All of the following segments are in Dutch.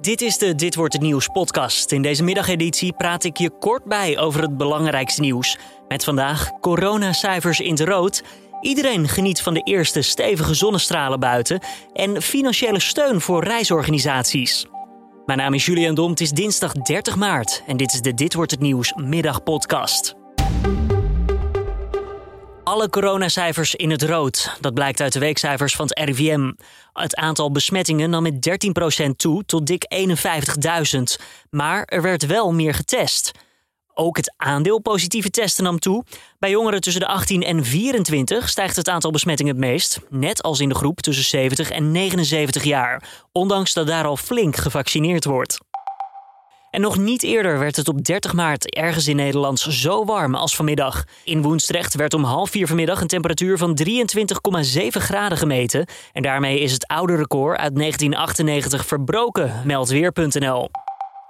Dit is de Dit wordt het nieuws podcast. In deze middageditie praat ik je kort bij over het belangrijkste nieuws. Met vandaag coronacijfers in het rood. Iedereen geniet van de eerste stevige zonnestralen buiten en financiële steun voor reisorganisaties. Mijn naam is Julian Dom. Het is dinsdag 30 maart en dit is de Dit wordt het nieuws middagpodcast. Alle coronacijfers in het rood. Dat blijkt uit de weekcijfers van het RIVM. Het aantal besmettingen nam met 13% toe tot dik 51.000. Maar er werd wel meer getest. Ook het aandeel positieve testen nam toe. Bij jongeren tussen de 18 en 24 stijgt het aantal besmettingen het meest. Net als in de groep tussen 70 en 79 jaar. Ondanks dat daar al flink gevaccineerd wordt. En nog niet eerder werd het op 30 maart ergens in Nederland zo warm als vanmiddag. In Woensdrecht werd om half vier vanmiddag een temperatuur van 23,7 graden gemeten. En daarmee is het oude record uit 1998 verbroken, meldt Weer.nl.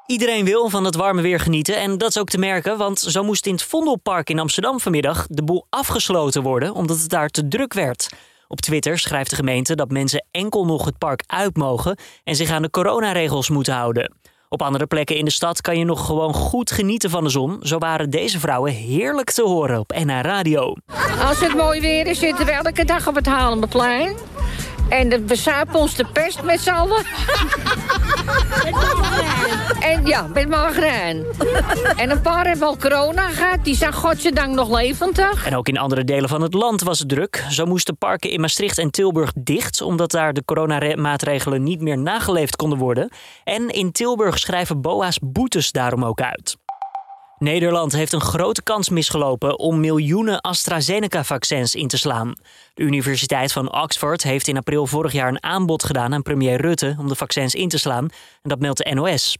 Iedereen wil van het warme weer genieten en dat is ook te merken, want zo moest in het Vondelpark in Amsterdam vanmiddag de boel afgesloten worden omdat het daar te druk werd. Op Twitter schrijft de gemeente dat mensen enkel nog het park uit mogen en zich aan de coronaregels moeten houden. Op andere plekken in de stad kan je nog gewoon goed genieten van de zon. Zo waren deze vrouwen heerlijk te horen op NH Radio. Als het mooi weer is, zitten we elke dag op het Halenplein. En we bezuipen ons de pest met z'n allen. Ja, met margarijn. En een paar hebben al corona gehad. Die zijn godzijdank nog levendig. En ook in andere delen van het land was het druk. Zo moesten parken in Maastricht en Tilburg dicht... omdat daar de coronamaatregelen niet meer nageleefd konden worden. En in Tilburg schrijven BOA's boetes daarom ook uit. Nederland heeft een grote kans misgelopen om miljoenen AstraZeneca-vaccins in te slaan. De Universiteit van Oxford heeft in april vorig jaar een aanbod gedaan aan premier Rutte om de vaccins in te slaan. En dat meldt de NOS.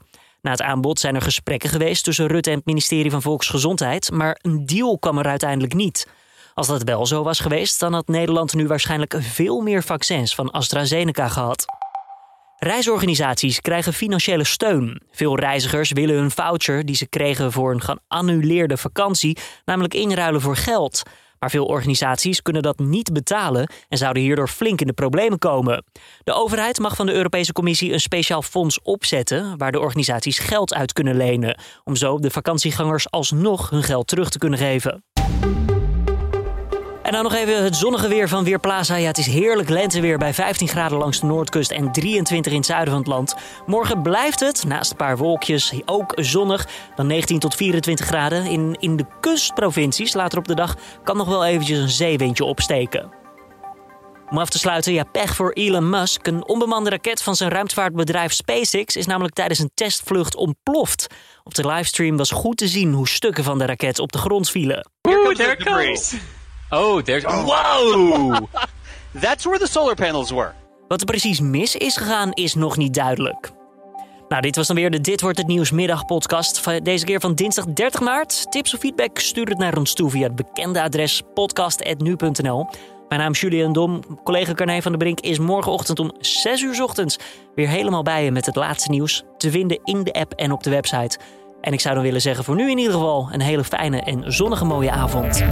Na het aanbod zijn er gesprekken geweest tussen Rutte en het ministerie van Volksgezondheid, maar een deal kwam er uiteindelijk niet. Als dat wel zo was geweest, dan had Nederland nu waarschijnlijk veel meer vaccins van AstraZeneca gehad. Reisorganisaties krijgen financiële steun. Veel reizigers willen hun voucher die ze kregen voor een geannuleerde vakantie namelijk inruilen voor geld. Maar veel organisaties kunnen dat niet betalen en zouden hierdoor flink in de problemen komen. De overheid mag van de Europese Commissie een speciaal fonds opzetten waar de organisaties geld uit kunnen lenen, om zo de vakantiegangers alsnog hun geld terug te kunnen geven. En dan nog even het zonnige weer van Weerplaza. Ja, het is heerlijk lenteweer bij 15 graden langs de noordkust en 23 in het zuiden van het land. Morgen blijft het, naast een paar wolkjes, ook zonnig. Dan 19 tot 24 graden. In, in de kustprovincies later op de dag kan nog wel eventjes een zeewindje opsteken. Om af te sluiten, ja, pech voor Elon Musk. Een onbemande raket van zijn ruimtevaartbedrijf SpaceX is namelijk tijdens een testvlucht ontploft. Op de livestream was goed te zien hoe stukken van de raket op de grond vielen. It comes. Oh, there's. Whoa! That's where the solar panels were. Wat er precies mis is gegaan, is nog niet duidelijk. Nou, dit was dan weer de Dit Wordt Het Nieuws middagpodcast. Deze keer van dinsdag 30 maart. Tips of feedback, stuur het naar ons toe via het bekende adres podcast.nu.nl. Mijn naam is Julian Dom. Collega Carne van der Brink is morgenochtend om 6 uur ochtends weer helemaal bij je met het laatste nieuws. Te vinden in de app en op de website. En ik zou dan willen zeggen voor nu in ieder geval een hele fijne en zonnige mooie avond.